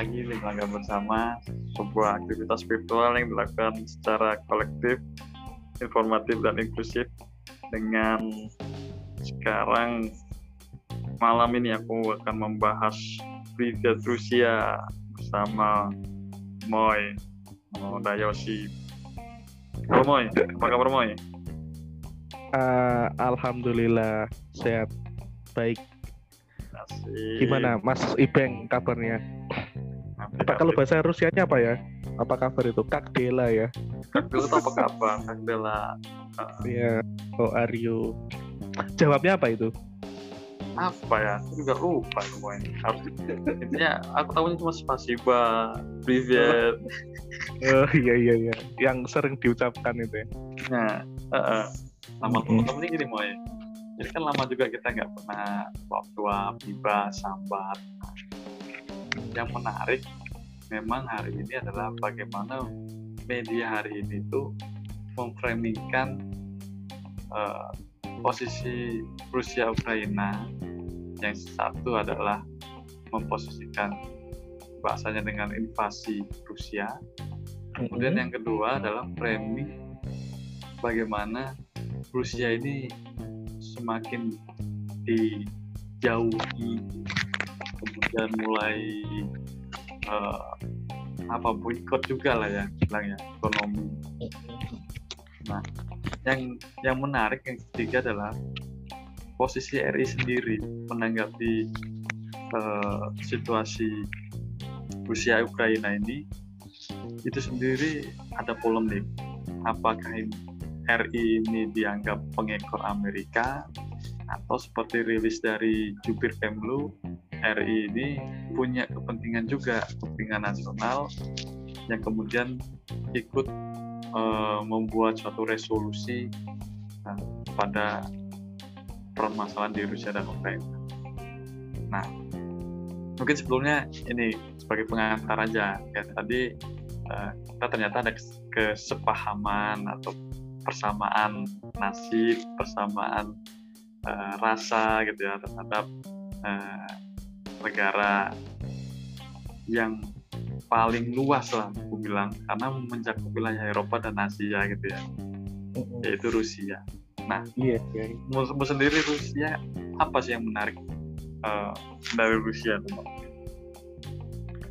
lagi di Bersama, sebuah aktivitas virtual yang dilakukan secara kolektif, informatif dan inklusif. Dengan sekarang malam ini aku akan membahas Privet Rusia bersama Moy, Dayoshi. Halo Moy, apa kabar Moy? Uh, Alhamdulillah sehat, baik Asik. Gimana Mas Ibeng kabarnya? Apa kalau bahasa Rusianya apa ya? Apa kabar itu? Kak Dela ya? Kak Dela itu apa kabar? Kak Dela. Iya. Oh are you? Jawabnya apa itu? Apa ya? Aku juga lupa semuanya. Harus intinya aku tahunya cuma spasiba, privet. Oh iya iya iya. Yang sering diucapkan itu ya. Nah, uh, uh. nama teman-teman ini gini mau jadi kan lama juga kita nggak pernah tua tiba sambat yang menarik memang hari ini adalah bagaimana media hari ini tuh memframingkan uh, posisi Rusia Ukraina yang satu adalah memposisikan bahasanya dengan invasi Rusia. Kemudian yang kedua adalah framing bagaimana Rusia ini semakin dijauhi kemudian mulai uh, apa boykot juga lah ya bilangnya ekonomi. Nah yang yang menarik yang ketiga adalah posisi RI sendiri menanggapi uh, situasi Rusia Ukraina ini itu sendiri ada polemik. Apakah RI ini dianggap pengekor Amerika atau seperti rilis dari Jupiter Pemlu RI ini punya kepentingan juga kepentingan nasional yang kemudian ikut uh, membuat suatu resolusi uh, pada permasalahan di Rusia dan Ukraina. Nah, mungkin sebelumnya ini sebagai pengantar aja ya tadi uh, kita ternyata ada kesepahaman atau persamaan nasib, persamaan uh, rasa gitu ya terhadap negara yang paling luas lah aku bilang karena mencakup wilayah Eropa dan Asia gitu ya mm-hmm. yaitu Rusia. Nah, iya, iya. Mu sendiri Rusia apa sih yang menarik uh, dari Rusia teman?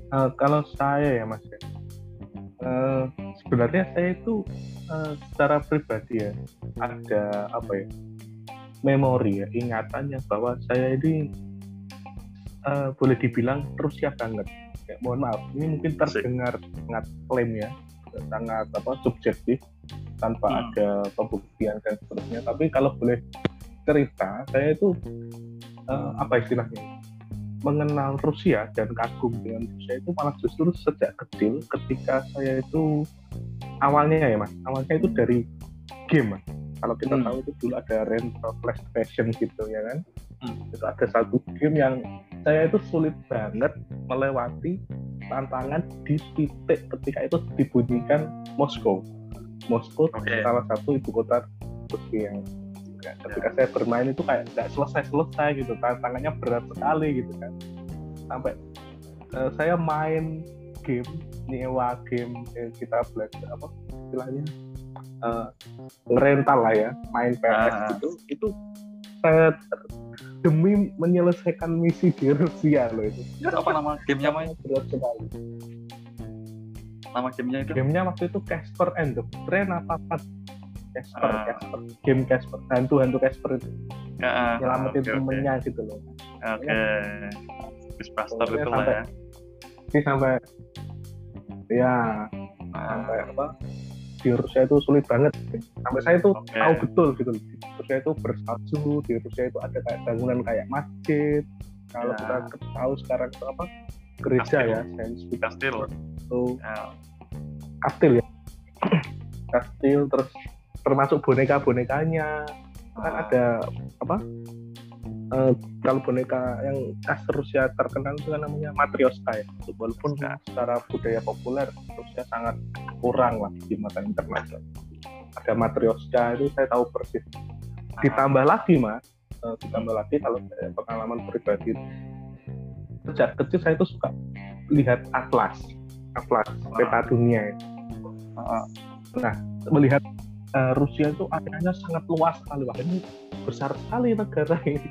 Uh, kalau saya ya Mas, uh, sebenarnya saya itu uh, secara pribadi ya ada apa ya memori ya ingatannya bahwa saya ini uh, boleh dibilang Rusia banget ya, mohon maaf ini mungkin terdengar sangat klaim ya sangat apa subjektif tanpa hmm. ada pembuktian dan seterusnya tapi kalau boleh cerita saya itu uh, apa istilahnya mengenal Rusia dan kagum dengan Rusia itu malah justru sejak kecil ketika saya itu awalnya ya mas awalnya itu dari game mas kalau kita hmm. tahu itu dulu ada rental PlayStation gitu ya kan hmm. itu ada satu game yang saya itu sulit banget melewati tantangan di titik ketika itu dibunyikan Moskow Moskow okay. salah satu ibu kota Rusia yang ya, ketika yeah. saya bermain itu kayak nggak selesai selesai gitu tantangannya berat sekali gitu kan sampai uh, saya main game nyewa game eh, kita belajar apa istilahnya uh, ngerental lah ya main PS uh. gitu itu saya demi menyelesaikan misi di Rusia loh itu. Apa nama gamenya main? Berat sekali. Nama gamenya itu? Gamenya waktu itu Casper and the Friend apa apa? Casper, uh. Casper, game Casper, hantu hantu Casper itu. Uh, Nyelamatin okay, temennya okay. gitu loh. Oke. Okay. Ghostbuster itu lah ya. Ini sampai ya sampai apa di Rusia itu sulit banget sampai saya itu okay. tahu betul gitu di Rusia itu bersalju di Rusia itu ada kayak bangunan kayak masjid kalau ya. kita tahu sekarang itu apa gereja kastil. ya saya kastil itu ya. kastil ya kastil terus termasuk boneka bonekanya kan ah. ada apa uh, kalau boneka yang khas Rusia terkenal itu kan namanya Matryoshka ya. Walaupun nah. secara budaya populer Rusia sangat kurang lah di mata internasional. Ada Matryoshka itu saya tahu persis. Ditambah lagi mas, uh, ditambah lagi kalau saya pengalaman pribadi sejak kecil saya itu suka lihat atlas, atlas peta dunia. Ya. Nah, melihat uh, Rusia itu areanya sangat luas sekali, ini besar sekali negara ini.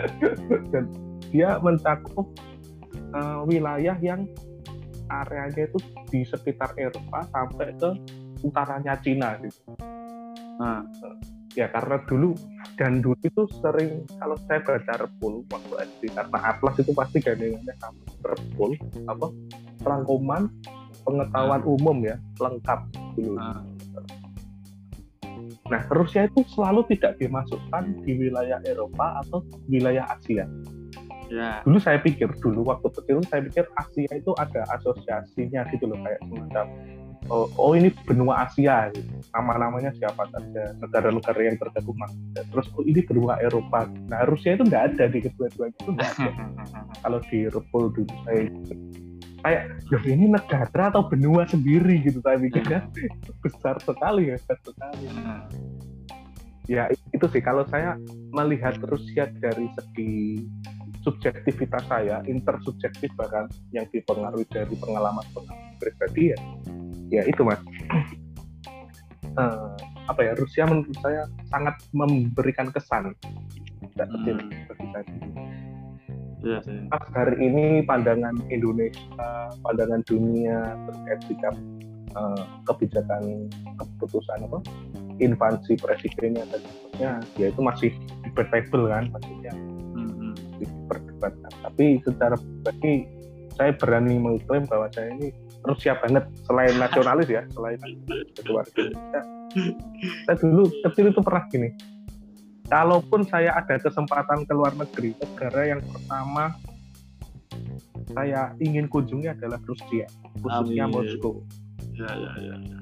Dan dia mencakup uh, wilayah yang areanya itu di sekitar Eropa sampai ke utaranya Cina gitu. Nah, ya karena dulu dan dulu itu sering kalau saya baca repul waktu SD karena atlas itu pasti gandengannya sama repul apa rangkuman pengetahuan nah. umum ya lengkap dulu. Nah. Nah Rusia itu selalu tidak dimasukkan di wilayah Eropa atau wilayah Asia. Ya. Dulu saya pikir dulu waktu kecil saya pikir Asia itu ada asosiasinya gitu loh kayak semacam oh, oh ini benua Asia gitu. nama-namanya siapa saja negara-negara yang tergabung terus oh ini benua Eropa nah Rusia itu nggak ada di kedua-duanya itu nggak ada kalau di Repul dulu saya kayak ya ini negara atau benua sendiri? Gitu saya pikir kan besar sekali ya besar sekali. Ya itu sih. Kalau saya melihat Rusia dari segi subjektivitas saya, intersubjektif bahkan yang dipengaruhi dari pengalaman pengalaman pribadi ya, ya itu mas. Uh, apa ya Rusia menurut saya sangat memberikan kesan. Tidak kecil hmm. bagi saya. Iya sih. Hari ini pandangan Indonesia, pandangan dunia terkait sikap uh, kebijakan keputusan apa invasi presidennya dan sebagainya, ya itu masih debatable kan maksudnya diperdebatkan. Tapi secara pribadi saya berani mengklaim bahwa saya ini Rusia banget selain nasionalis ya, selain keluarga Indonesia. Saya dulu kecil itu pernah gini. Kalaupun saya ada kesempatan ke luar negeri, negara yang pertama saya ingin kunjungi adalah Rusia, khususnya Amin. Moskow. Ya, ya, ya, ya.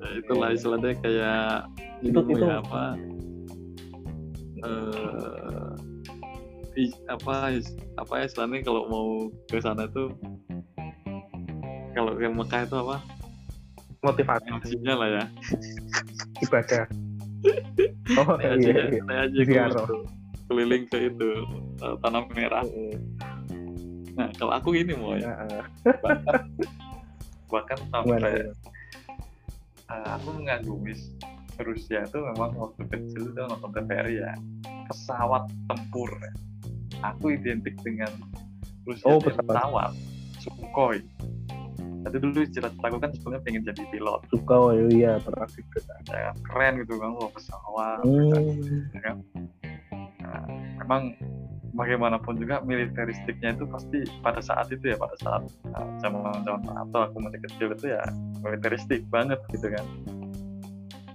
ya itulah istilahnya kayak itu, itu ya, apa? Uh, apa apa ya istilahnya kalau mau ke sana tuh kalau ke Mekah itu apa motivasi emosinya lah ya ibadah oh saya iya, aja, iya. saya aja ke keliling ke itu uh, tanah merah. Nah kalau aku gini mau ya bahkan, bahkan sampai uh, aku mengagumi Rusia itu memang waktu kecil itu nonton TVRI ya. Pesawat tempur. Aku identik dengan Rusia oh, pesawat. Sukhoi tapi dulu cita-citaku kan sebenarnya pengen jadi pilot. Sukhoi iya pernah juga ya, keren gitu kan loh pesawat hmm. ya kan? Nah, memang bagaimanapun juga militeristiknya itu pasti pada saat itu ya pada saat uh, zaman zaman atau aku masih kecil itu ya militeristik banget gitu kan.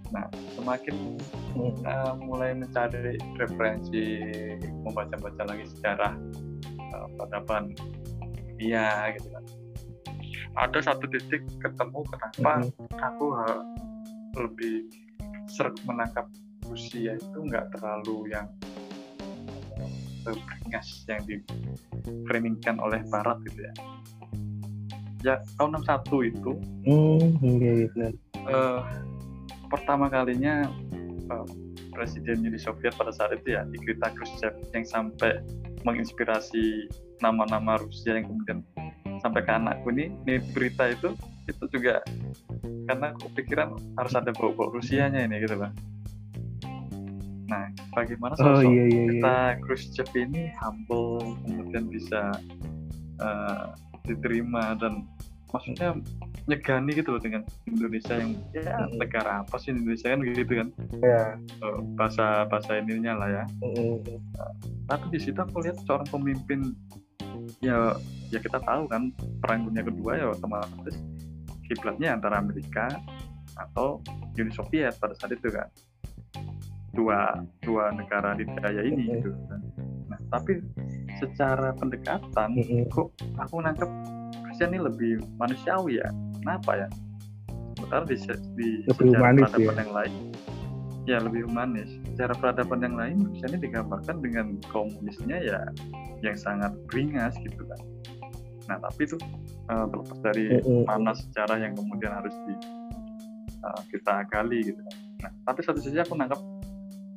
Nah, semakin uh, mulai mencari referensi, membaca-baca lagi sejarah uh, peradaban dunia gitu kan. Ada satu titik ketemu kenapa mm -hmm. aku uh, lebih sering menangkap Rusia itu nggak terlalu yang beringas yang di framingkan oleh Barat gitu ya. Ya tahun 61 itu, mm, yeah, uh, pertama kalinya uh, Presiden Uni Soviet pada saat itu ya Nikita Khrushchev yang sampai menginspirasi nama-nama Rusia yang kemudian sampai ke anakku ini, ini berita itu itu juga karena aku pikiran harus ada bau-bau Rusianya ini gitu lah. Nah, bagaimana oh, sosok oh, iya, iya, kita iya. Khrushchev ini humble kemudian bisa uh, diterima dan maksudnya nyegani gitu loh dengan Indonesia yang ya negara apa sih Indonesia kan gitu kan ya uh, bahasa bahasa ininya lah ya mm. uh, tapi di situ aku lihat seorang pemimpin ya ya kita tahu kan perang dunia kedua ya otomatis kiblatnya antara Amerika atau Uni Soviet pada saat itu kan. Dua dua negara di daya ini gitu kan. Nah tapi secara pendekatan kok aku nangkep Indonesia ini lebih manusiawi ya? Kenapa ya? Sementara di, di lebih humanis, peradaban ya. yang lain. Ya lebih humanis. Secara peradaban yang lain Indonesia ini digambarkan dengan komunisnya ya yang sangat beringas gitu kan nah tapi itu uh, terlepas dari mana secara yang kemudian harus di uh, kita gali gitu. Nah tapi satu sisi aku nangkap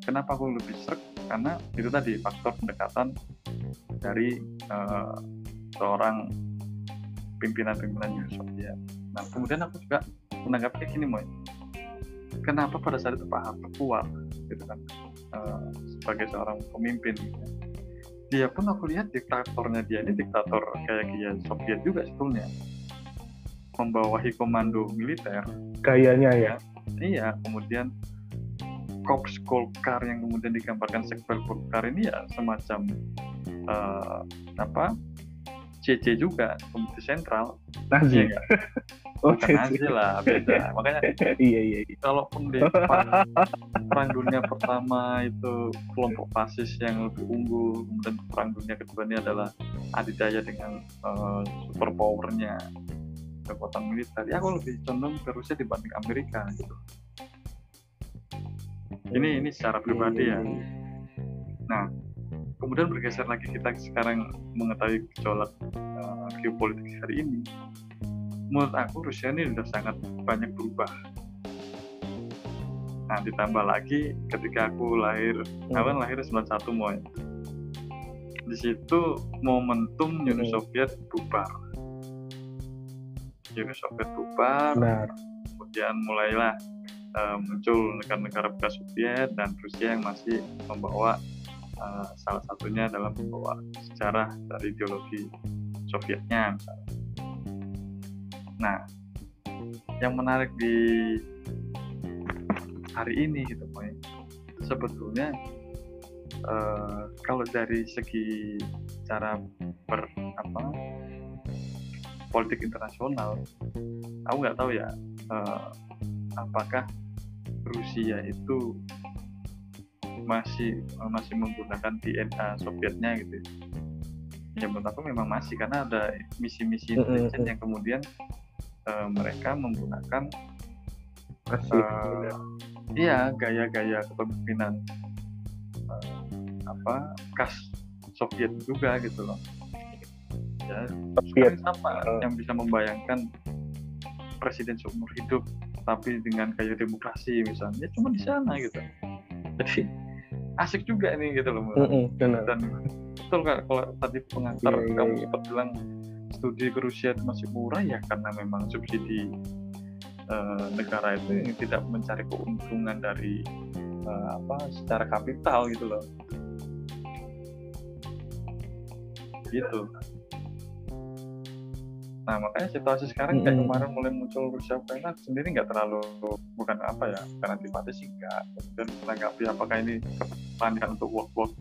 kenapa aku lebih serak karena itu tadi faktor pendekatan dari uh, seorang pimpinan-pimpinan Uni Soviet. Nah kemudian aku juga menanggapnya gini moy, kenapa pada saat itu Pak Harto kuat? Gitu kan. Uh, sebagai seorang pemimpin gitu. Dia pun aku lihat diktatornya dia ini diktator kayak dia Soviet juga sebetulnya. Membawahi komando militer. Gayanya ya? Iya kemudian Korps Golkar yang kemudian digambarkan sektor Golkar ini ya semacam uh, apa? CC juga komite sentral. Nazi. Iya oh, Nazi lah beda. Makanya iya iya, iya. kalaupun di perang, perang dunia pertama itu kelompok fasis yang lebih unggul kemudian perang dunia kedua ini adalah adidaya dengan uh, super powernya kekuatan militer. Ya aku lebih condong ke Rusia dibanding Amerika gitu. Ini ini secara pribadi ya. nah kemudian bergeser lagi kita sekarang mengetahui gejolak uh, geopolitik hari ini menurut aku Rusia ini sudah sangat banyak berubah nah ditambah lagi ketika aku lahir hmm. aku kan lahir 91 mau di situ momentum Uni hmm. Soviet bubar Uni Soviet bubar Benar. kemudian mulailah uh, muncul negara-negara bekas Soviet dan Rusia yang masih membawa uh, salah satunya dalam membawa sejarah dari ideologi Sovietnya misalnya. Nah, yang menarik di hari ini gitu, Boy, sebetulnya uh, kalau dari segi cara ber apa politik internasional, aku nggak tahu ya uh, apakah Rusia itu masih masih menggunakan DNA Sovietnya gitu ya? Menurut aku memang masih karena ada misi-misi intelijen yang kemudian uh, mereka menggunakan uh, iya gaya-gaya kepemimpinan uh, apa khas Soviet juga gitu loh. Ya Soviet. apa uh. yang bisa membayangkan presiden seumur hidup tapi dengan gaya demokrasi misalnya ya cuma di sana gitu. Jadi asik juga nih gitu loh mm -hmm, dan betul kan kalau tadi pengantar yeah, kamu yeah, sempat bilang studi ke Rusia itu masih murah ya karena memang subsidi uh, negara itu yang tidak mencari keuntungan dari uh, apa secara kapital gitu loh. Gitu. Nah makanya situasi sekarang kayak kemarin mulai muncul Rusia Ukraina sendiri nggak terlalu bukan apa ya karena antipati sih nggak. Dan menanggapi apakah ini kepanikan untuk work work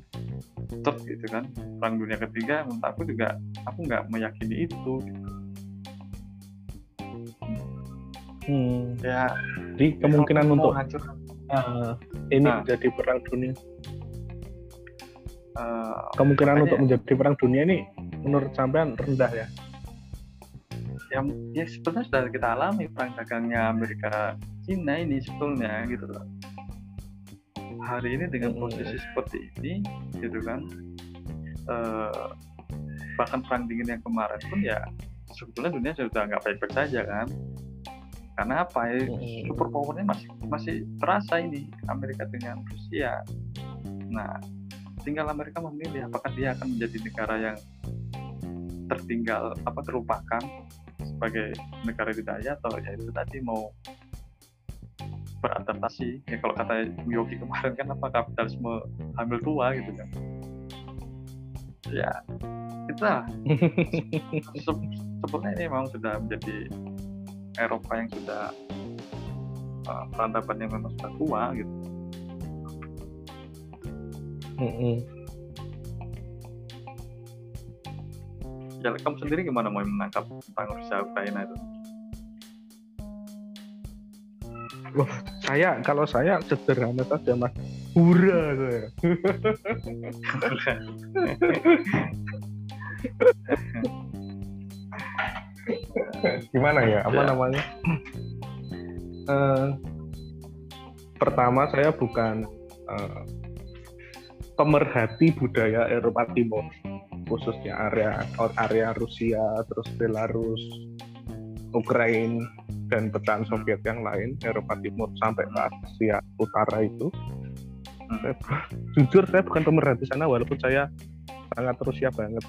terus gitu kan perang dunia ketiga menurut aku juga aku nggak meyakini itu gitu. Hmm. Ya, jadi kemungkinan ya, untuk hancur. Uh, ini nah. menjadi perang dunia. Uh, kemungkinan untuk menjadi perang dunia ini menurut sampean rendah ya? yang ya sebenarnya sudah kita alami perang dagangnya Amerika Cina ini sebetulnya gitu loh hari ini dengan posisi seperti ini gitu kan eh, bahkan perang dingin yang kemarin pun ya sebetulnya dunia sudah nggak baik-baik saja kan. Karena apa ya super powernya masih masih terasa ini Amerika dengan Rusia. Nah tinggal Amerika memilih apakah dia akan menjadi negara yang tertinggal apa terlupakan sebagai negara didaya atau ya itu tadi mau beradaptasi ya kalau kata Yogi kemarin kan apa kapitalisme hamil tua gitu kan ya kita se sebenarnya ini memang sudah menjadi Eropa yang sudah uh, peradabannya memang sudah tua gitu mm -hmm. ya kamu sendiri gimana mau menangkap tentang Rusia Ukraina itu? Wah, saya kalau saya sederhana saja mas, hura saya. Gimana ya? Apa ya. namanya? Uh, pertama saya bukan uh, pemerhati budaya Eropa Timur khususnya area area Rusia terus Belarus Ukraina dan pecahan Soviet yang lain Eropa Timur sampai ke Asia Utara itu. Saya, jujur saya bukan pemerhati sana walaupun saya sangat Rusia banget.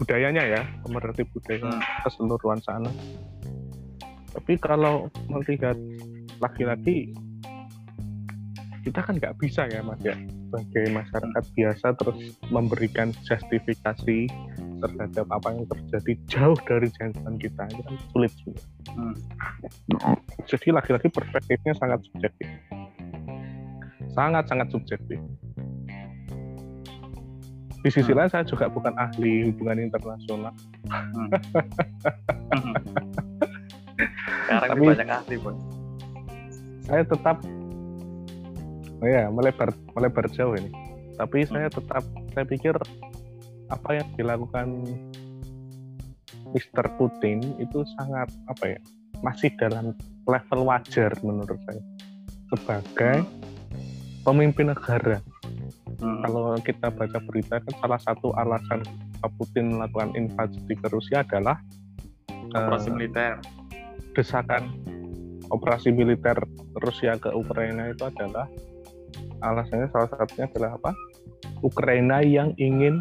Budayanya ya pemerhati budaya Hmm. keseluruhan sana. Tapi kalau melihat lagi-lagi kita kan nggak bisa ya mas ya. Sebagai masyarakat biasa terus memberikan justifikasi terhadap apa yang terjadi jauh dari jangkauan kita itu kan sulit juga. Hmm. Jadi lagi-lagi perspektifnya sangat subjektif, sangat sangat subjektif. Di sisi Hmm. lain saya juga bukan ahli hubungan internasional, Sekarang ini Tapi- banyak ahli, Bos. saya tetap oh ya melebar melebar jauh ini tapi saya Hmm. tetap saya pikir apa yang dilakukan Mr. Putin itu sangat apa ya masih dalam level wajar menurut saya sebagai pemimpin negara Hmm. kalau kita baca berita kan salah satu alasan Pak Putin melakukan invasi ke Rusia adalah Operasi eh, militer. desakan operasi militer Rusia ke Ukraina itu adalah alasannya salah satunya adalah apa? Ukraina yang ingin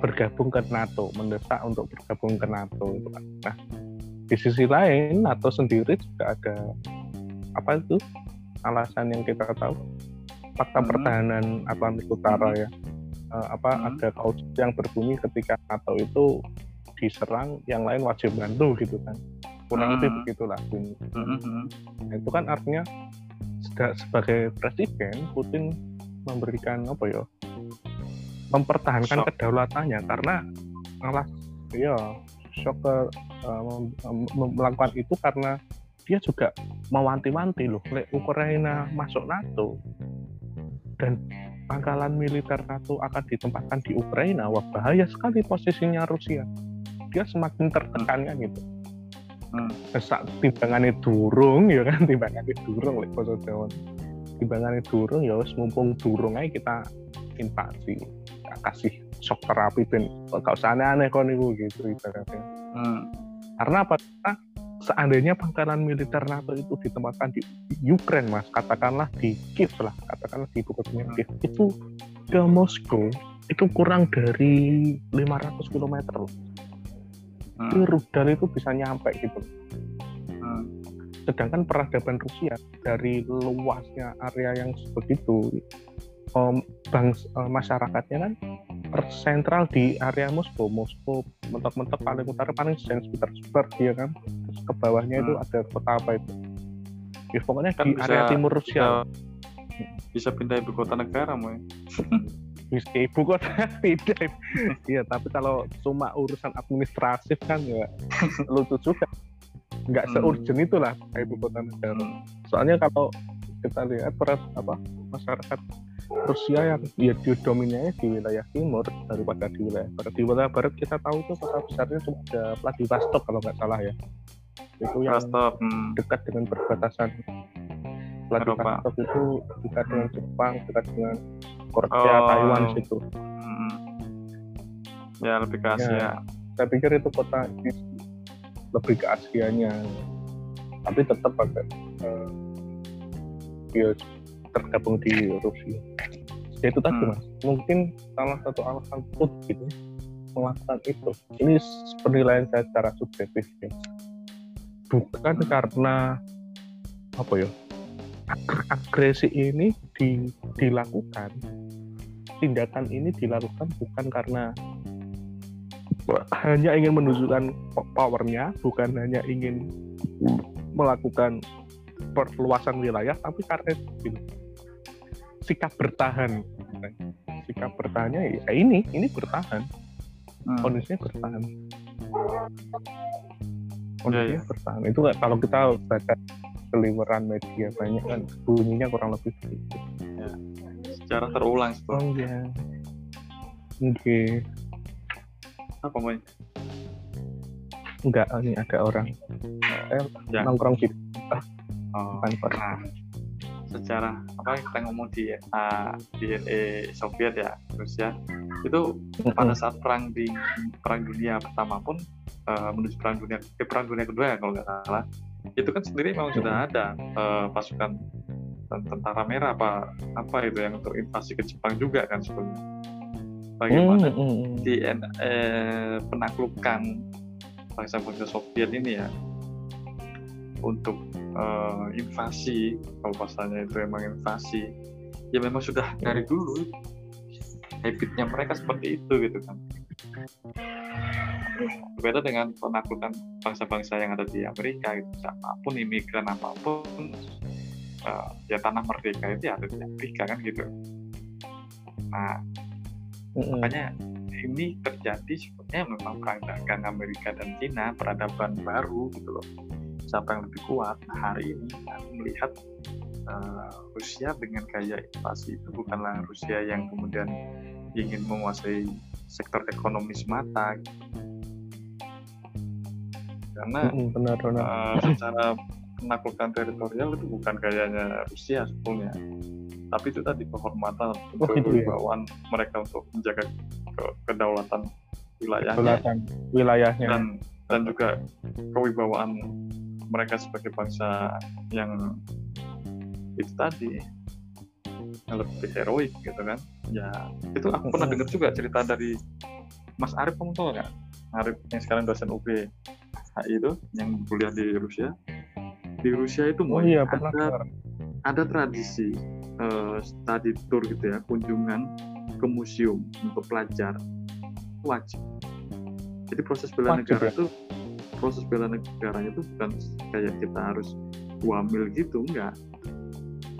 bergabung ke NATO, mendesak untuk bergabung ke NATO itu kan. Nah, di sisi lain NATO sendiri juga ada apa itu alasan yang kita tahu fakta Hmm. pertahanan Atlantik Utara ya Eh, apa Hmm. ada kaus yang berbunyi ketika NATO itu diserang yang lain wajib bantu gitu kan kurang lebih Hmm. begitulah bunyi. Hmm, hmm, Nah, itu kan artinya sebagai presiden Putin memberikan apa ya mempertahankan Shock. kedaulatannya karena malah ya shock ke mem- melakukan itu karena dia juga mewanti-wanti loh lek Ukraina masuk NATO dan pangkalan militer NATO akan ditempatkan di Ukraina. Wah bahaya sekali posisinya Rusia. Dia semakin tertekan kan gitu. Hmm. sak timbangannya durung ya kan timbangannya durung lek Jawa. Timbangannya durung ya wis mumpung durung aja kita invasi Ya, kasih shock terapi ben gak usah aneh-aneh kok niku gitu ibaratnya Hmm. karena apa Karena seandainya pangkalan militer NATO itu ditempatkan di Ukraine mas katakanlah di Kiev lah katakanlah di ibu kotanya Kiev itu ke Moskow itu kurang dari 500 km loh Hmm. Itu rudal itu bisa nyampe gitu Hmm. sedangkan peradaban Rusia dari luasnya area yang sebegitu bangs, eh, masyarakatnya kan tersentral di area Moskow Moskow mentok-mentok paling utara paling Saint Petersburg ya kan terus ke bawahnya itu Hmm. ada kota apa itu ya pokoknya Kan di bisa- area timur Rusia Bisa, bisa pindah ibu kota negara, Moy. bisa ibu kota tidak iya tapi kalau cuma urusan administratif kan ya lucu juga nggak Hmm. seurgent itulah ibu kota negara Hmm. soalnya kalau kita lihat perat apa masyarakat Rusia yang ya didominannya di wilayah timur daripada di wilayah barat di wilayah barat kita tahu tuh kota besarnya cuma ada Vladivostok kalau nggak salah ya itu yang Rostov. Hmm. dekat dengan perbatasan Vladivostok itu dekat dengan Jepang dekat dengan Korea Oh. Taiwan situ Hmm. Ya lebih ke Asia. Ya. saya pikir itu kota ini lebih ke Asianya tapi tetap ada eh, ya, tergabung di Rusia. Ya itu tadi Hmm. mas. Mungkin salah satu alasan put gitu melakukan itu. Ini penilaian saya secara subjektif ya. Bukan Hmm. karena apa ya ag- agresi ini di- dilakukan tindakan ini dilakukan bukan karena hanya ingin menunjukkan po- powernya, bukan hanya ingin melakukan perluasan wilayah, tapi karena ini, sikap bertahan. Sikap bertahannya ya ini, ini bertahan, Hmm. kondisinya bertahan. Iya, Kondisinya bertahan. Itu kalau kita baca seliweran media banyak kan bunyinya kurang lebih begitu. Sejarah terulang itu. Oh iya. Oke, Apa, Moy? enggak ini ada orang eh, Ya. nongkrong di Oh. depan kos. Sejarah apa kita ngomong di uh, DNA Soviet ya Rusia itu pada saat perang di perang dunia pertama pun uh, menuju perang dunia ke perang dunia kedua ya kalau nggak salah itu kan sendiri memang sudah ada uh, pasukan ten- tentara merah apa apa itu yang untuk invasi ke Jepang juga kan sebelumnya. Bagaimana hmm, hmm. di eh, penaklukan bangsa-bangsa Soviet ini ya untuk eh, invasi. Kalau pasalnya itu emang invasi. Ya memang sudah dari dulu. Habitnya mereka seperti itu gitu kan. Berbeda dengan penaklukan bangsa-bangsa yang ada di Amerika gitu. Siapa pun imigran apa pun eh, ya tanah merdeka itu ya ada di Amerika kan gitu. Nah Hmm, hmm. makanya ini terjadi sebenarnya memang perang dagang Amerika dan Cina peradaban baru gitu loh siapa yang lebih kuat nah hari ini kami melihat eh, Rusia dengan gaya invasi itu bukanlah Rusia yang kemudian ingin menguasai sektor ekonomi semata gitu. karena benar benar. eh, secara penaklukan teritorial itu bukan gayanya Rusia sebetulnya. Tapi itu tadi kehormatan Oh, itu ya. kewibawaan mereka untuk menjaga ke- kedaulatan wilayahnya. Wilayahnya. Dan dan juga kewibawaan mereka sebagai bangsa yang itu tadi yang lebih heroik gitu kan. Ya itu aku pernah dengar juga cerita dari Mas Arif kamu tahu nggak? Arif yang sekarang dosen UB HI itu yang kuliah di Rusia. Di Rusia itu oh iya pernah ada dengar. ada tradisi eh, study tour gitu ya kunjungan ke museum untuk pelajar. Wajib. Jadi proses bela negara ya? itu proses bela negaranya itu bukan kayak kita harus wamil gitu enggak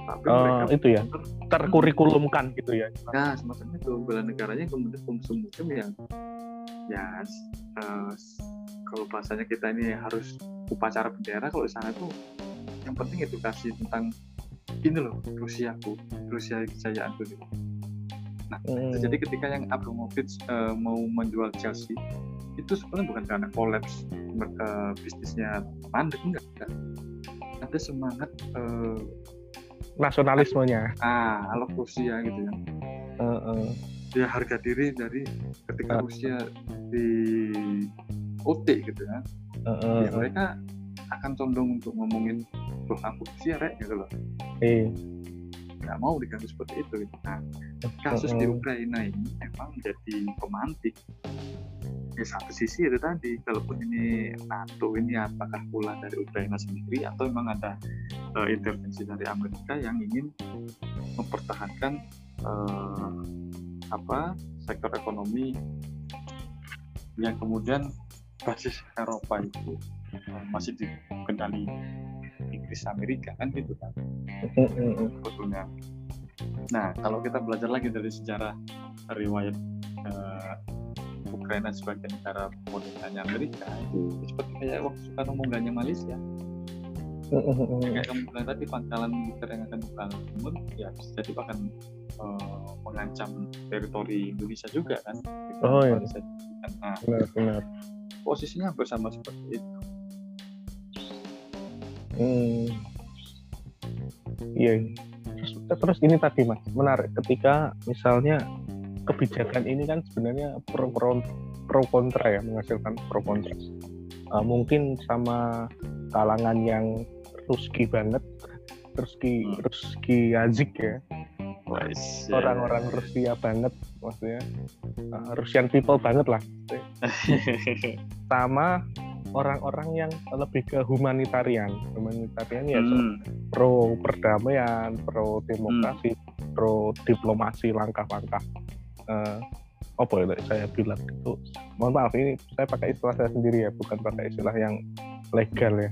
tapi Oh, mereka itu ya terkurikulumkan gitu ya Nah, semacam itu bela negaranya kemudian museum-museum yang ya eh, kalau bahasanya kita ini harus upacara bendera kalau di sana tuh yang penting edukasi tentang ini loh Rusiaku, Rusia kejayaanku gitu. Nah, Hmm. jadi ketika yang Abramovich eh, mau menjual Chelsea itu sebenarnya bukan karena kolaps eh, bisnisnya mandek enggak, enggak. Ada semangat eh, nasionalismenya ah ala Rusia gitu ya. Heeh. ya harga diri dari ketika Ah. Rusia di OT gitu ya, Heeh. ya mereka akan condong untuk ngomongin loh aku Rusia rek gitu loh Eh, nggak mau diganggu seperti itu gitu. nah kasus di. Ukraina ini memang jadi pemantik di satu sisi itu tadi kalaupun ini NATO ini apakah pula dari Ukraina sendiri atau memang ada eh, intervensi dari Amerika yang ingin mempertahankan eh, apa sektor ekonomi yang kemudian basis Eropa itu masih di kendali Inggris Amerika kan gitu kan Heeh. sebetulnya. Nah, kalau kita belajar lagi dari sejarah riwayat eh, Ukraina sebagai negara modernnya Amerika itu seperti kayak waktu Soekarno mengganya Malaysia. Kayak kamu bilang tadi pangkalan militer yang akan dibangun ya bisa jadi bahkan eh, mengancam teritori Indonesia juga kan. Oh, iya. Malaysia. Nah, benar benar posisinya hampir sama seperti itu. Hmm. Iya. Terus, terus ini tadi mas menarik ketika misalnya kebijakan ini kan sebenarnya pro pro, pro kontra ya menghasilkan pro kontra. Uh, mungkin sama kalangan yang Ruski banget, Ruski Hmm. Ruski Azik ya, orang-orang Rusia banget maksudnya uh, Russian people banget lah sama orang-orang yang lebih ke humanitarian humanitarian ya Hmm, pro perdamaian, pro demokrasi, pro diplomasi langkah-langkah. Eh, apa ya tadi saya bilang itu? Mohon maaf ini saya pakai istilah saya sendiri ya, bukan pakai istilah yang legal ya.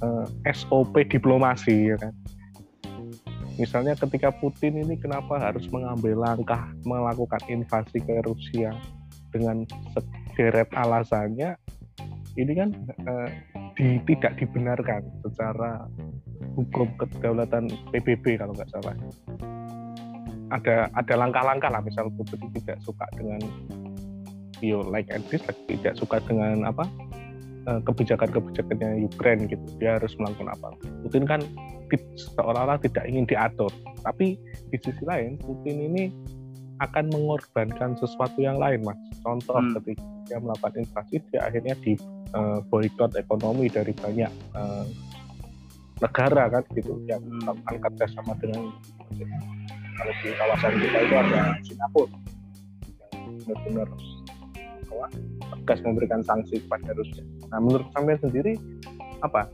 Eh, SOP diplomasi ya kan. Misalnya ketika Putin ini kenapa harus mengambil langkah melakukan invasi ke Rusia dengan sederet alasannya ini kan eh, di- tidak dibenarkan secara hukum kedaulatan PBB kalau nggak salah. Ada ada langkah-langkah lah misal Putin tidak suka dengan yo like and dislike tidak suka dengan apa eh, kebijakan-kebijakannya Ukraine gitu dia harus melakukan apa Putin kan seolah-olah tidak ingin diatur tapi di sisi lain Putin ini akan mengorbankan sesuatu yang lain mas contoh Hmm. ketika dia melakukan invasi dia akhirnya di eh, boykot ekonomi dari banyak eh, negara kan gitu yang Hmm. melakukan kerjasama dengan kalau di kawasan kita itu ada Singapura yang benar-benar tegas memberikan sanksi kepada Rusia. Nah, menurut sampean sendiri apa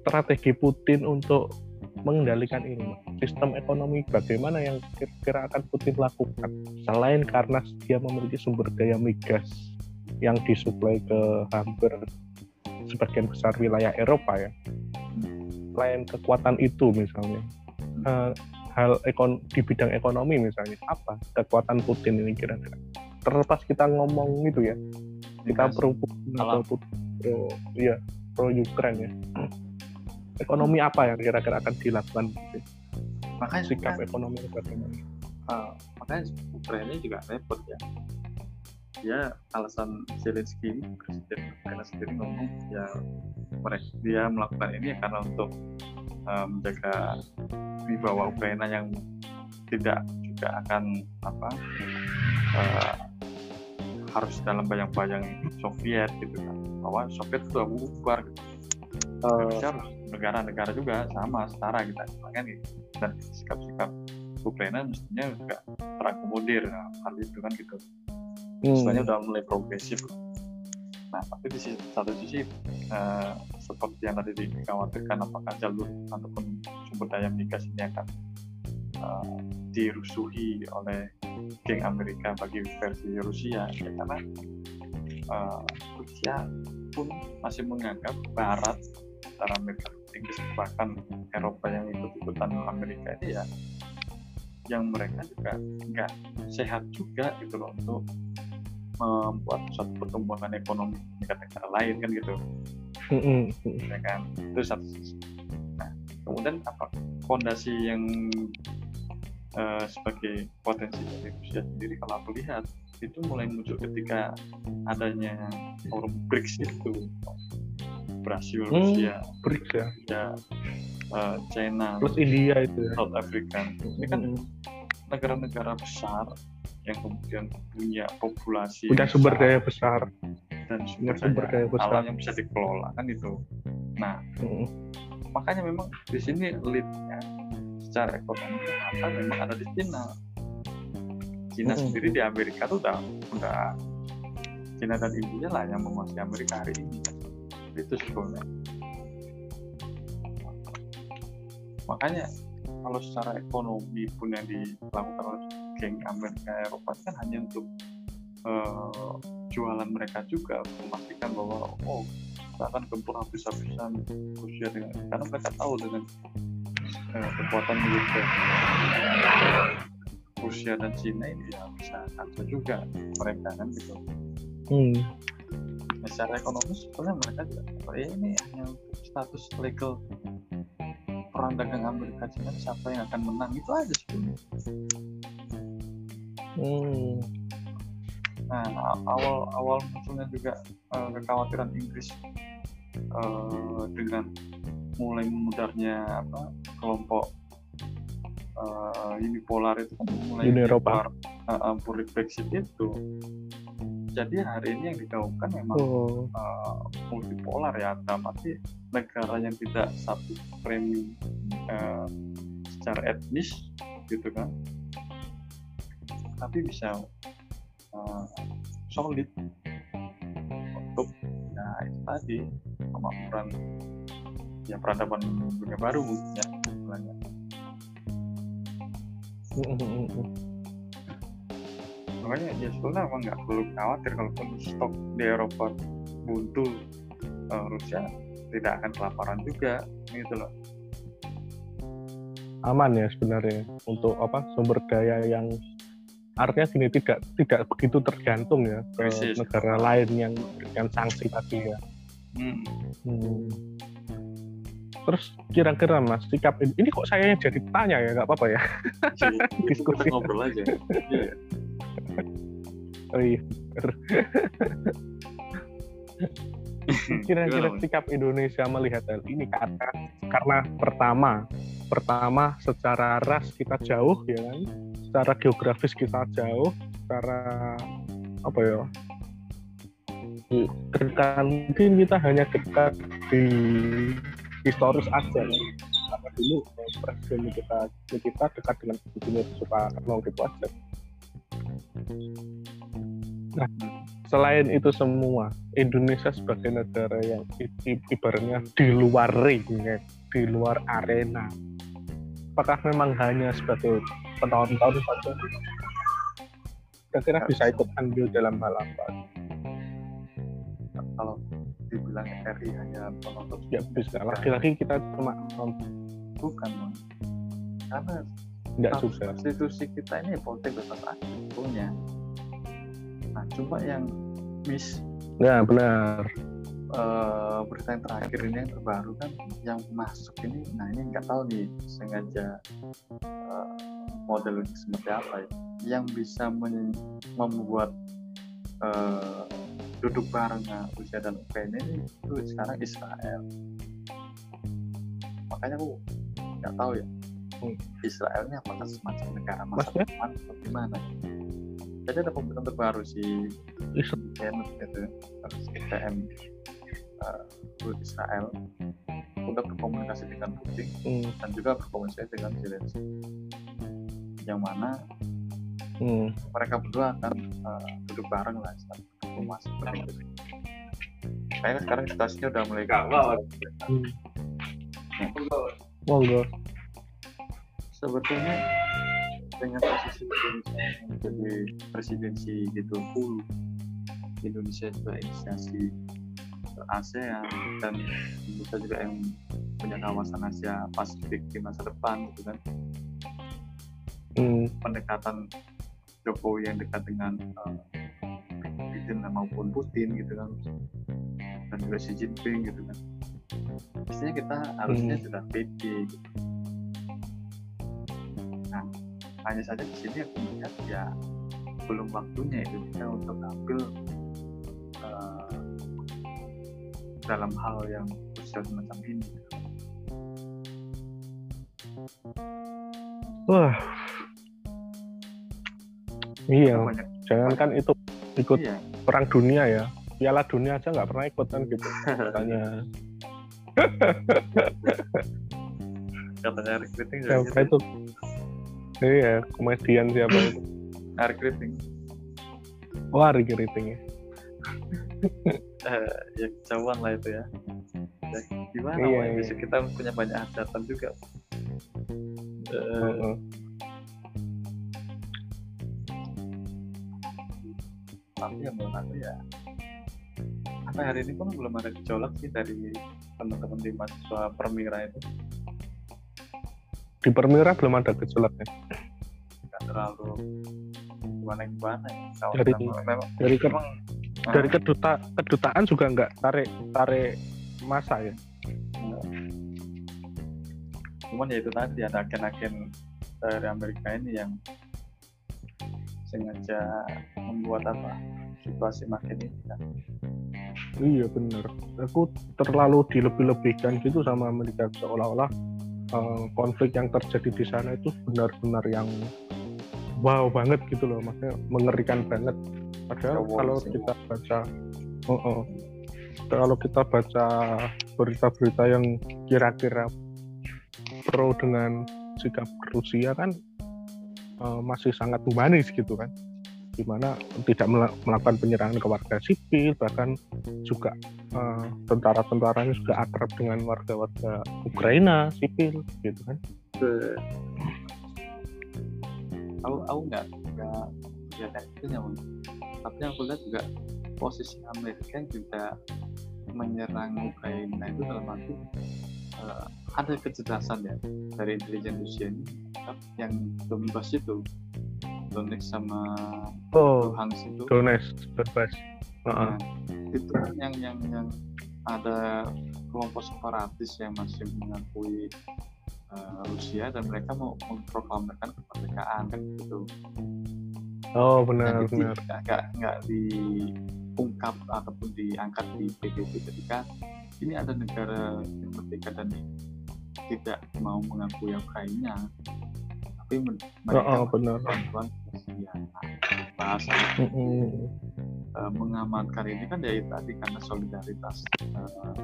strategi Putin untuk mengendalikan ini? Sistem ekonomi bagaimana yang kira-kira akan Putin lakukan selain karena dia memiliki sumber daya migas yang disuplai ke hampir sebagian besar wilayah Eropa ya. Selain kekuatan itu misalnya, uh, hal ekon di bidang ekonomi misalnya apa kekuatan Putin ini kira-kira? Terlepas kita ngomong itu ya, kita pro Putin atau Putin pro ya pro Ukraine ya. Ekonomi apa yang kira-kira akan dilakukan? Makanya sikap ekonomi bagaimana? Uh, makanya Ukraina juga repot ya dia alasan Zelensky presiden Ukraina sendiri ngomong ya mereka dia melakukan ini ya karena untuk uh, menjaga wibawa Ukraina yang tidak juga akan apa uh, harus dalam bayang-bayang Soviet gitu kan bahwa Soviet sudah bubar gitu. Uh, harus negara-negara juga sama setara kita gitu. makanya dan sikap-sikap Ukraina mestinya juga terakomodir nah, hal itu kan gitu hmm. istilahnya udah mulai progresif nah tapi di sisi, satu sisi uh, seperti yang tadi dikhawatirkan apakah jalur ataupun sumber daya migas ini akan uh, dirusuhi oleh geng Amerika bagi versi Rusia ya karena uh, Rusia pun masih menganggap Barat antara Amerika Inggris bahkan Eropa yang ikut-ikutan Amerika ini ya yang mereka juga nggak sehat juga gitu loh untuk membuat suatu pertumbuhan ekonomi di negara lain kan gitu. Ya kan? Itu satu nah kemudian apa? Fondasi yang uh, sebagai potensi dari Rusia sendiri kalau aku lihat itu mulai muncul ketika adanya forum BRICS itu. Brasil, hmm, Rusia, BRICS ya, ya uh, China, plus India itu ya. South Africa. Ini kan negara-negara besar yang kemudian punya populasi punya sumber daya besar dan sumber, sumber daya, daya besar alam yang bisa dikelola kan itu nah hmm. makanya memang di sini leadnya secara ekonomi akan memang ada di Cina Cina hmm. sendiri di Amerika tuh udah udah Cina dan India lah yang menguasai Amerika hari ini itu sebetulnya makanya kalau secara ekonomi pun yang dilakukan oleh geng Amerika Eropa kan hanya untuk uh, jualan mereka juga memastikan bahwa oh kita akan gempur habis-habisan Rusia dengan karena mereka tahu dengan uh, kekuatan militer Rusia dan Cina ini ya bisa kacau juga mereka kan gitu. Hmm. Nah, secara ekonomi sebenarnya mereka juga ya ini hanya status legal perang dagang Amerika Cina siapa yang akan menang itu aja sebenarnya. Hmm. Nah, awal awal munculnya juga uh, kekhawatiran Inggris uh, dengan mulai memudarnya apa kelompok uh, unipolar itu kan mulai Uni Eropa uh, Brexit itu jadi hari ini yang digaungkan memang oh. uh, multipolar ya arti negara yang tidak satu frame uh, secara etnis gitu kan tapi bisa uh, solid. Untuk ya itu tadi kemakmuran ya peradaban dunia baru ya makanya ya sebetulnya emang nggak perlu khawatir kalaupun stok di Eropa buntu uh, Rusia tidak akan kelaparan juga gitu loh aman ya sebenarnya untuk apa sumber daya yang artinya gini tidak tidak begitu tergantung ya ke Krisis. negara lain yang memberikan sanksi tadi ya. Hmm. Hmm. Terus kira-kira mas sikap ini, ini kok saya yang jadi tanya ya nggak apa-apa ya iya, diskusi ngobrol aja. Oh iya. Kira-kira sikap Indonesia melihat hal ini karena karena pertama pertama secara ras kita jauh ya kan, secara geografis kita jauh, secara apa ya? Dekat mungkin kita hanya dekat di historis aja ya. Karena dulu presiden kita kita dekat dengan Gubernur Soekarno gitu aja Nah, selain itu semua, Indonesia sebagai negara yang ibaratnya di luar ring, ya, di luar arena, apakah memang hanya sebagai penonton saja? Kira-kira bisa ikut andil dalam hal apa? Kalau dibilang RI hanya penonton, ya bisa. Lagi-lagi kita cuma nonton. Bukan, karena tidak juga konstitusi kita ini politik bebas aktif punya nah cuma yang miss. Ya benar. Uh, berita yang terakhir ini yang terbaru kan yang masuk ini nah ini nggak tahu nih sengaja uh, modelnya seperti apa ya yang bisa membuat uh, duduk bareng Rusia dan Ukraina ini itu sekarang Israel. Makanya aku nggak tahu ya Israel ini apakah semacam negara masa Maksudnya? depan atau gimana jadi ada pembentukan terbaru si PM gitu si PM uh, Israel. Udah berkomunikasi dengan Putin hmm. dan juga berkomunikasi dengan Zelensky. Yang mana hmm. mereka berdua akan uh, duduk bareng lah setelah masuk itu kayaknya sekarang situasinya udah mulai gawat hmm. Monggo sebetulnya dengan posisi Indonesia menjadi presidensi G20 Indonesia juga inisiasi ASEAN dan Indonesia juga yang punya kawasan Asia Pasifik di masa depan gitu kan. Hmm. pendekatan Jokowi yang dekat dengan uh, Biden maupun Putin gitu kan. Dan juga Xi Jinping gitu kan. Pastinya kita harusnya hmm. sudah pede gitu hanya saja di sini aku melihat ya belum waktunya Indonesia untuk ambil uh, dalam hal yang khusus semacam ini. Wah, iya. Banyak, Jangan kan itu ikut iya. perang dunia ya. Piala dunia aja nggak pernah ikut kan gitu. Katanya. Katanya recruiting gitu. itu Iya, komedian siapa itu? Ari Kriting. Oh, Ari Kriting ya. uh, ya kecauan lah itu ya. ya gimana iya, iya. bisa kita punya banyak hajatan juga. Uh, uh -uh. Tapi ya menurut aku ya apa hari ini pun belum ada gejolak sih dari teman-teman di mahasiswa permira itu di Permira belum ada gejolaknya. Nggak terlalu gimana gimana ya. dari memang, dari ke, memang, dari keduta kedutaan juga nggak tarik tarik masa ya. Cuman ya itu tadi ada agen-agen dari Amerika ini yang sengaja membuat apa situasi makin ini kan. Iya bener. Aku terlalu dilebih-lebihkan gitu sama Amerika. Seolah-olah uh, konflik yang terjadi di sana itu benar-benar yang wow banget gitu loh maksudnya mengerikan banget. Padahal oh, kalau kita baca oh, oh, kalau kita baca berita-berita yang kira-kira pro dengan sikap Rusia kan uh, masih sangat humanis gitu kan. Di mana tidak melakukan penyerangan ke warga sipil bahkan juga uh, tentara-tentaranya juga akrab dengan warga-warga Ukraina sipil gitu kan. Aku aku nggak nggak nyaman tapi aku lihat juga posisi Amerika juga menyerang Ukraina itu dalam arti uh, ada kecerdasan ya dari intelijen Rusia ini yang Donbass itu Donetsk sama oh, Luhansk itu. Donetsk Donbass nah, itu yang yang yang ada kelompok separatis yang masih mengakui uh, Rusia dan mereka mau memproklamirkan kemerdekaan kan gitu. Oh benar nah, benar. nggak nggak diungkap ataupun diangkat di PBB ketika ini ada negara yang merdeka dan tidak mau mengakui Ukraina tapi mereka oh, oh, benar. bantuan ya, bahasa mm -hmm. uh, mengamankan ini kan dari tadi karena solidaritas uh,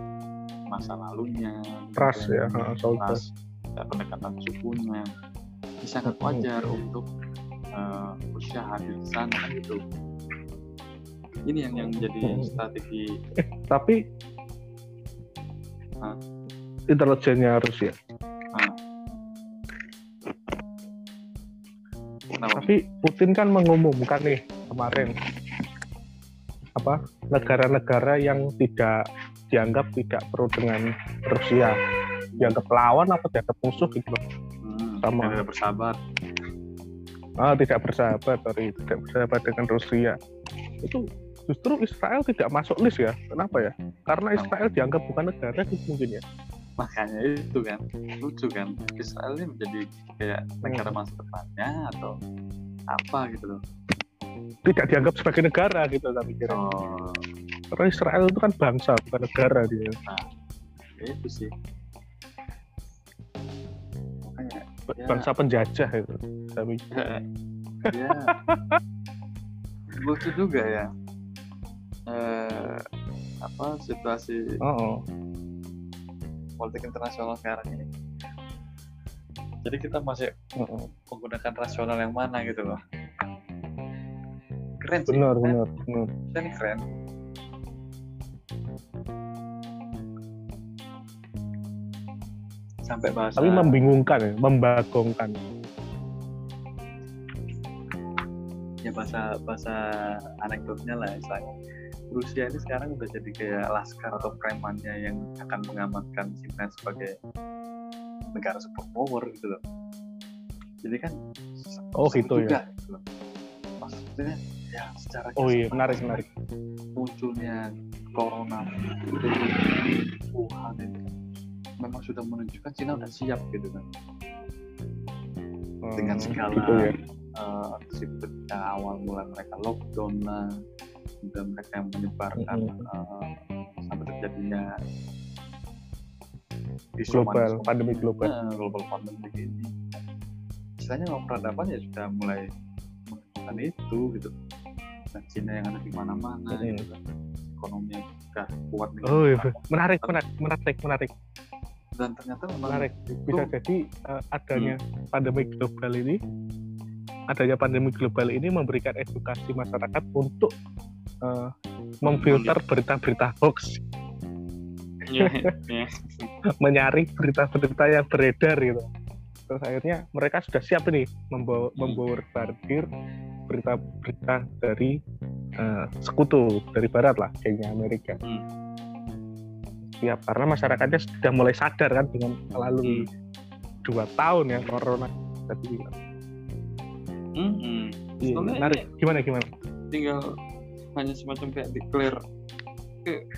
masa lalunya trust ya trust, ya, pendekatan sukunya ini sangat wajar mm -hmm. untuk uh, Rusia hadir di sana kan gitu ini yang yang menjadi strategi Eh, tapi Hah? intelijennya Rusia. uh, Tapi Putin kan mengumumkan nih kemarin apa negara-negara yang tidak dianggap tidak pro dengan Rusia. Dianggap lawan atau dianggap musuh gitu hmm, sama. tidak bersahabat. Ah, tidak bersahabat sorry. Tidak bersahabat dengan Rusia. Itu justru Israel tidak masuk list ya. Kenapa ya? Karena Israel dianggap bukan negara gitu mungkin ya makanya itu kan lucu kan. Israel ini menjadi kayak negara masa depannya atau apa gitu loh. Tidak dianggap sebagai negara gitu tapi kira oh. Karena Israel itu kan bangsa bukan negara dia. Ya itu sih. Makanya ya, bangsa penjajah itu tapi ya lucu juga ya. Eh, apa situasi oh, oh. Politik internasional sekarang ini. Jadi kita masih menggunakan rasional yang mana gitu loh. Keren sih benar benar benar. Ini keren. Sampai bahasa tapi membingungkan ya membagongkan bahasa bahasa anekdotnya lah istilahnya. Rusia ini sekarang udah jadi kayak laskar atau premannya yang akan mengamankan Cina sebagai negara superpower gitu loh. Jadi kan Oh, gitu ya. gitu loh. maksudnya ya secara oh iya menarik menarik. munculnya corona itu Wuhan itu memang sudah menunjukkan Cina udah siap gitu kan. Dengan Hmm, segala gitu ya uh, ketika awal mulai mereka lockdown lah dan mereka yang menyebarkan Mhm. uh, sampai terjadinya isu global pandemi global. Nah, global pandemi ini memang peradaban ya sudah mulai menunjukkan itu gitu. Dan Cina yang ada di mana-mana Mhm. gitu kan. Ekonominya sudah kuat oh iya. Menarik menarik menarik menarik. Dan ternyata memang menarik. Bisa jadi eh, adanya pandemi global ini adanya pandemi global ini memberikan edukasi masyarakat untuk eh, memfilter berita-berita hoax. Iya, iya. menyaring berita-berita yang beredar gitu. Terus akhirnya mereka sudah siap nih membawa membawa bardir berita-berita dari eh, sekutu dari barat lah kayaknya Amerika. Hmm. siap karena masyarakatnya sudah mulai sadar kan dengan melalui dua tahun ya corona. Tadi Iya, Soalnya menarik. Gimana gimana? tinggal hanya semacam kayak declare Oke,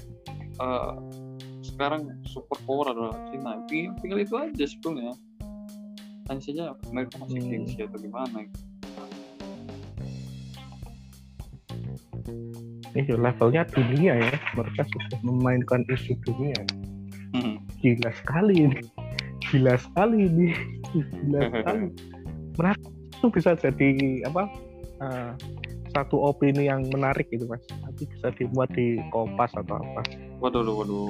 eh, sekarang super power adalah Cina tinggal, tinggal itu aja sebetulnya hanya saja mereka masih Hmm. gengsi atau gimana Ini levelnya dunia ya. Mereka sudah memainkan isu dunia. Hmm. Gila sekali ini. Gila sekali ini. Gila sekali. Menarik itu bisa jadi apa? eh, satu opini yang menarik gitu mas. Nanti bisa dibuat di Kompas atau apa. waduh waduh,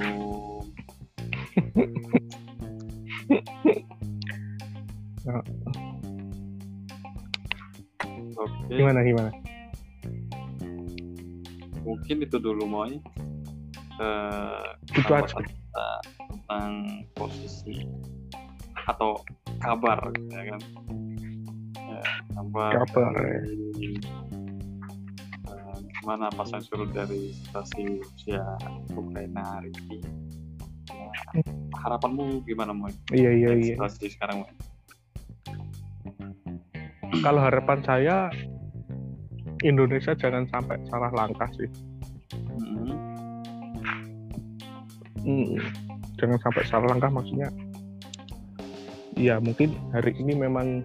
Nah. oke Gimana gimana? mungkin itu dulu moy Eh, Itu aja. tentang posisi atau kabar ya kan Ya, kabar, dari, eh, gimana pasang surut dari situasi Rusia Ukraina hari ini Ya, harapanmu gimana Moy? Iya iya Dari iya. situasi sekarang Moy? Kalau harapan saya Indonesia jangan sampai salah langkah sih. Mhm. Hmm, jangan sampai salah langkah maksudnya ya mungkin hari ini memang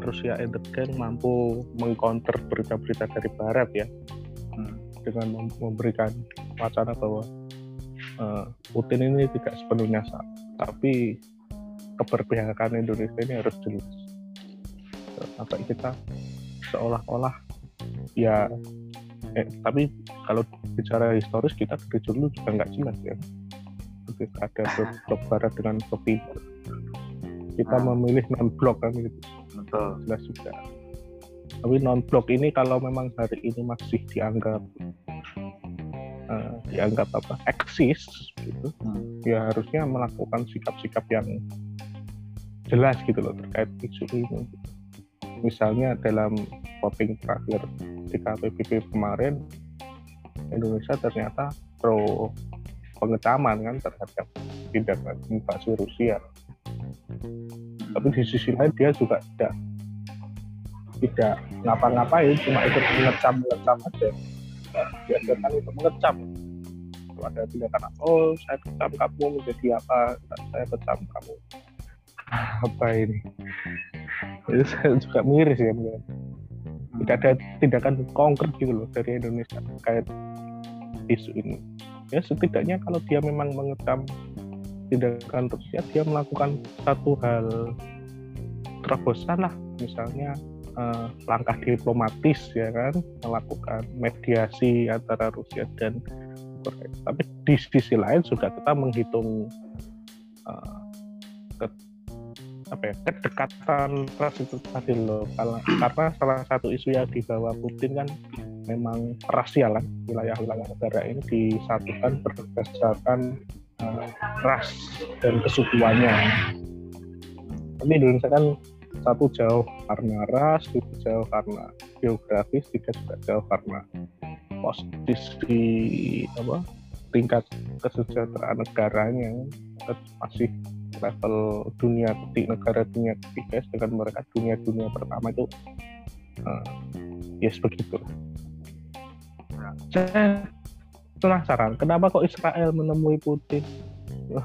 Rusia Entertain mampu mengcounter berita-berita dari Barat ya. Hmm. dengan mem- memberikan wacana bahwa eh, Putin ini tidak sepenuhnya salah tapi keberpihakan Indonesia ini harus jelas. Sampai kita seolah-olah ya eh, tapi kalau bicara historis kita dari dulu juga nggak jelas ya. Ada blok, barat dengan blok timur. Kita Ah. memilih non blok kan gitu Betul. jelas juga tapi non blok ini kalau memang hari ini masih dianggap uh, dianggap apa eksis gitu hmm. ya harusnya melakukan sikap-sikap yang jelas gitu loh terkait isu ini misalnya dalam voting terakhir di KPPP kemarin Indonesia ternyata pro pengecaman kan terhadap tindakan invasi Rusia tapi di sisi lain dia juga tidak tidak ngapa-ngapain cuma ikut mengecam mengecam aja. Diajarkan untuk mengecam. Kalau ada tindakan oh saya kecam kamu menjadi apa? Saya kecam kamu. Apa ini? Itu saya juga miris ya mungkin tidak ada tindakan konkret gitu loh dari Indonesia terkait isu ini. Ya setidaknya kalau dia memang mengecam tindakan Rusia dia melakukan satu hal terobosan lah. Misalnya eh, langkah diplomatis ya kan? Melakukan mediasi antara Rusia dan Korea tapi di sisi lain juga kita menghitung eh, ke, apa ya kedekatan ras itu tadi loh. Karena, salah satu isu yang dibawa Putin kan memang rasial kan wilayah-wilayah negara ini disatukan berdasarkan ras dan kesukuannya. Tapi Indonesia kan satu jauh karena ras, itu jauh karena geografis, tiga juga jauh karena posisi apa tingkat kesejahteraan negaranya masih level dunia ketiga negara dunia ketiga sedangkan mereka dunia dunia pertama itu uh, yes, begitu penasaran kenapa kok Israel menemui Putin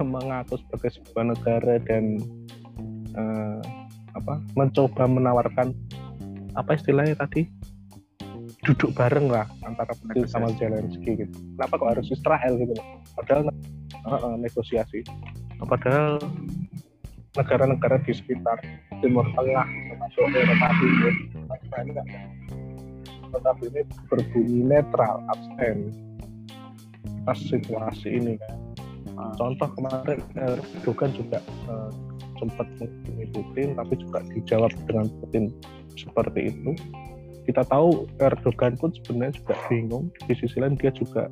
mengaku sebagai sebuah negara dan uh, apa mencoba menawarkan apa istilahnya tadi duduk bareng lah antara Putin sama Zelensky gitu. Kenapa kok harus Israel gitu? Padahal uh, uh, negosiasi. Padahal negara-negara di sekitar Timur Tengah termasuk Eropa Timur tetapi ini berbunyi netral abstain atas situasi ini kan. Ah. Contoh kemarin Erdogan juga uh, sempat menghubungi Putin, tapi juga dijawab dengan Putin seperti itu. Kita tahu Erdogan pun sebenarnya juga bingung. Di sisi lain dia juga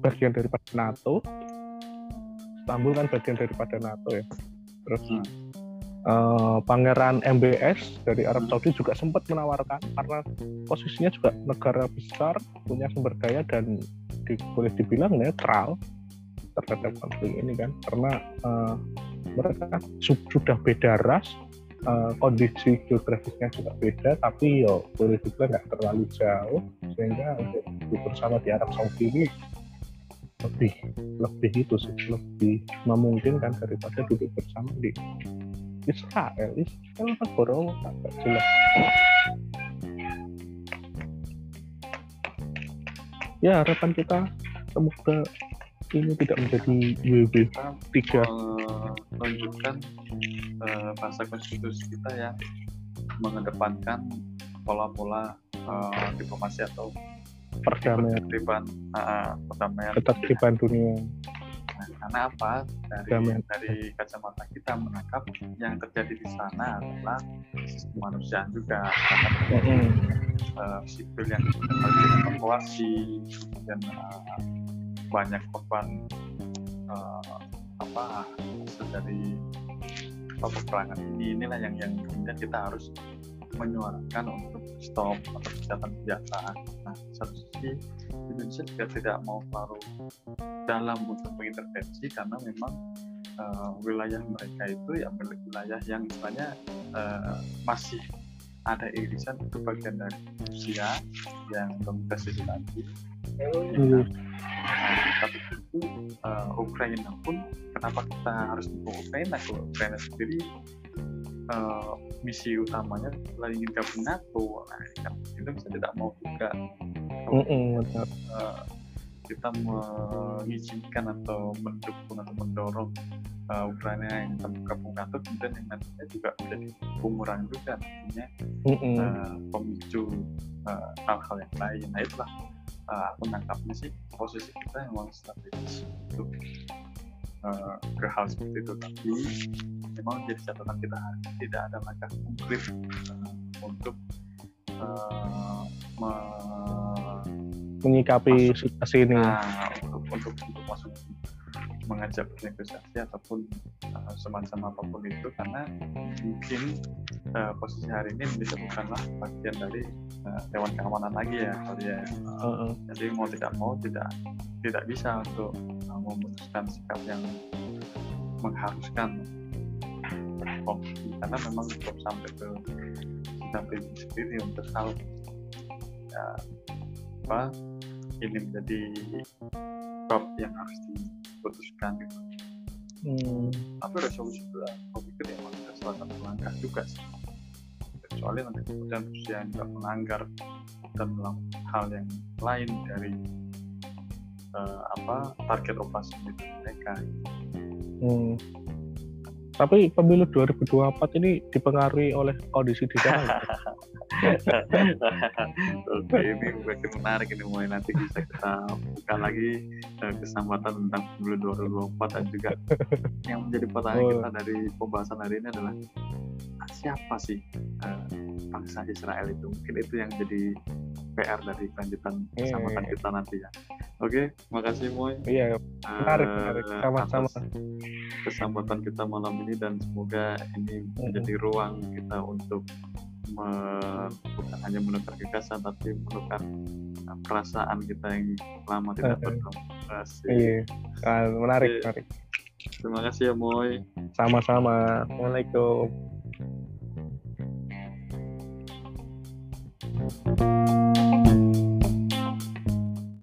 bagian daripada NATO. Istanbul kan bagian daripada NATO ya. Terus hmm. Uh, Pangeran MBS dari Arab Saudi juga sempat menawarkan karena posisinya juga negara besar, punya sumber daya dan di, boleh dibilang netral terhadap konflik ini kan. Karena uh, mereka sudah beda ras uh, kondisi geografisnya juga beda tapi yo boleh dibilang nggak terlalu jauh sehingga untuk bersama di Arab Saudi ini lebih lebih itu sih lebih memungkinkan daripada duduk bersama di Israel Israel negara agak jelas. Ya harapan kita semoga ini tidak menjadi WB tiga. Menunjukkan uh, bahasa konstitusi kita ya. Mengedepankan pola-pola uh, diplomasi atau perdamaian. ketertiban uh, perdamaian. Ketertiban dunia nah, karena apa? Dari dari kacamata kita menangkap yang terjadi di sana adalah kemanusiaan juga. Mm uh, sipil yang dievakuasi dan uh, banyak korban uh, apa hasil dari peperangan ini inilah yang yang kemudian kita harus menyuarakan untuk stop atau kejahatan senjata. Nah, satu sisi Indonesia juga tidak mau terlalu dalam untuk mengintervensi karena memang uh, wilayah mereka itu ya wilayah yang istilahnya uh, masih ada irisan itu bagian dari Rusia yang belum tersisi lagi. Hmm. Nah, tapi itu uh, Ukraina pun kenapa kita harus mendukung Ukraina kalau Ukraina sendiri uh, misi utamanya adalah ingin gabung NATO. Nah kan itu bisa tidak mau juga. Mm -mm, uh, kita mengizinkan atau mendukung atau mendorong uh, Ukraina yang tergabung NATO kemudian yang nantinya juga menjadi bumerang juga nantinya. Mm uh, pemicu uh, hal-hal yang lain. Nah itulah uh, menangkapnya sih posisi kita yang memang strategis untuk uh, ke hal seperti itu. Tapi memang jadi catatan kita tidak ada langkah konkret uh, untuk uh, menyikapi situasi ini. Nah, untuk, untuk untuk masuk mengajak negosiasi ataupun uh, semacam apa pun itu karena mungkin uh, posisi hari ini bisa bukanlah bagian dari uh, dewan keamanan lagi ya kali ya uh, uh. jadi mau tidak mau tidak tidak bisa untuk uh, memutuskan sikap yang mengharuskan konflik karena memang belum sampai ke sidang sendiri untuk hal ya, apa ini menjadi bab yang harus diputuskan gitu. Hmm. Tapi resolusi itu aku pikir memang ada salah satu langkah juga sih. Kecuali nanti kemudian Rusia juga melanggar dan melakukan hal yang lain dari uh, apa target operasi mereka. Hmm. Tapi pemilu 2024 ini dipengaruhi oleh kondisi di sana. Oke, ini makin menarik ini mulai nanti bisa kita buka lagi uh, kesempatan tentang pemilu 2024 dan juga yang menjadi pertanyaan oh. kita dari pembahasan hari ini adalah siapa sih uh, bangsa Israel itu? Mungkin itu yang jadi PR dari kelanjutan iya, kesempatan yeah. kita nanti ya. Oke, makasih Moy. Iya, menarik, uh, menarik. Sama-sama. Kesempatan kita malam ini dan semoga ini menjadi ruang kita untuk me, bukan hanya menukar gagasan tapi menukar uh, perasaan kita yang lama tidak berkomunikasi. Iya, ah, menarik, Oke. menarik. Terima kasih ya Moy. Sama-sama. Assalamualaikum. Thank you.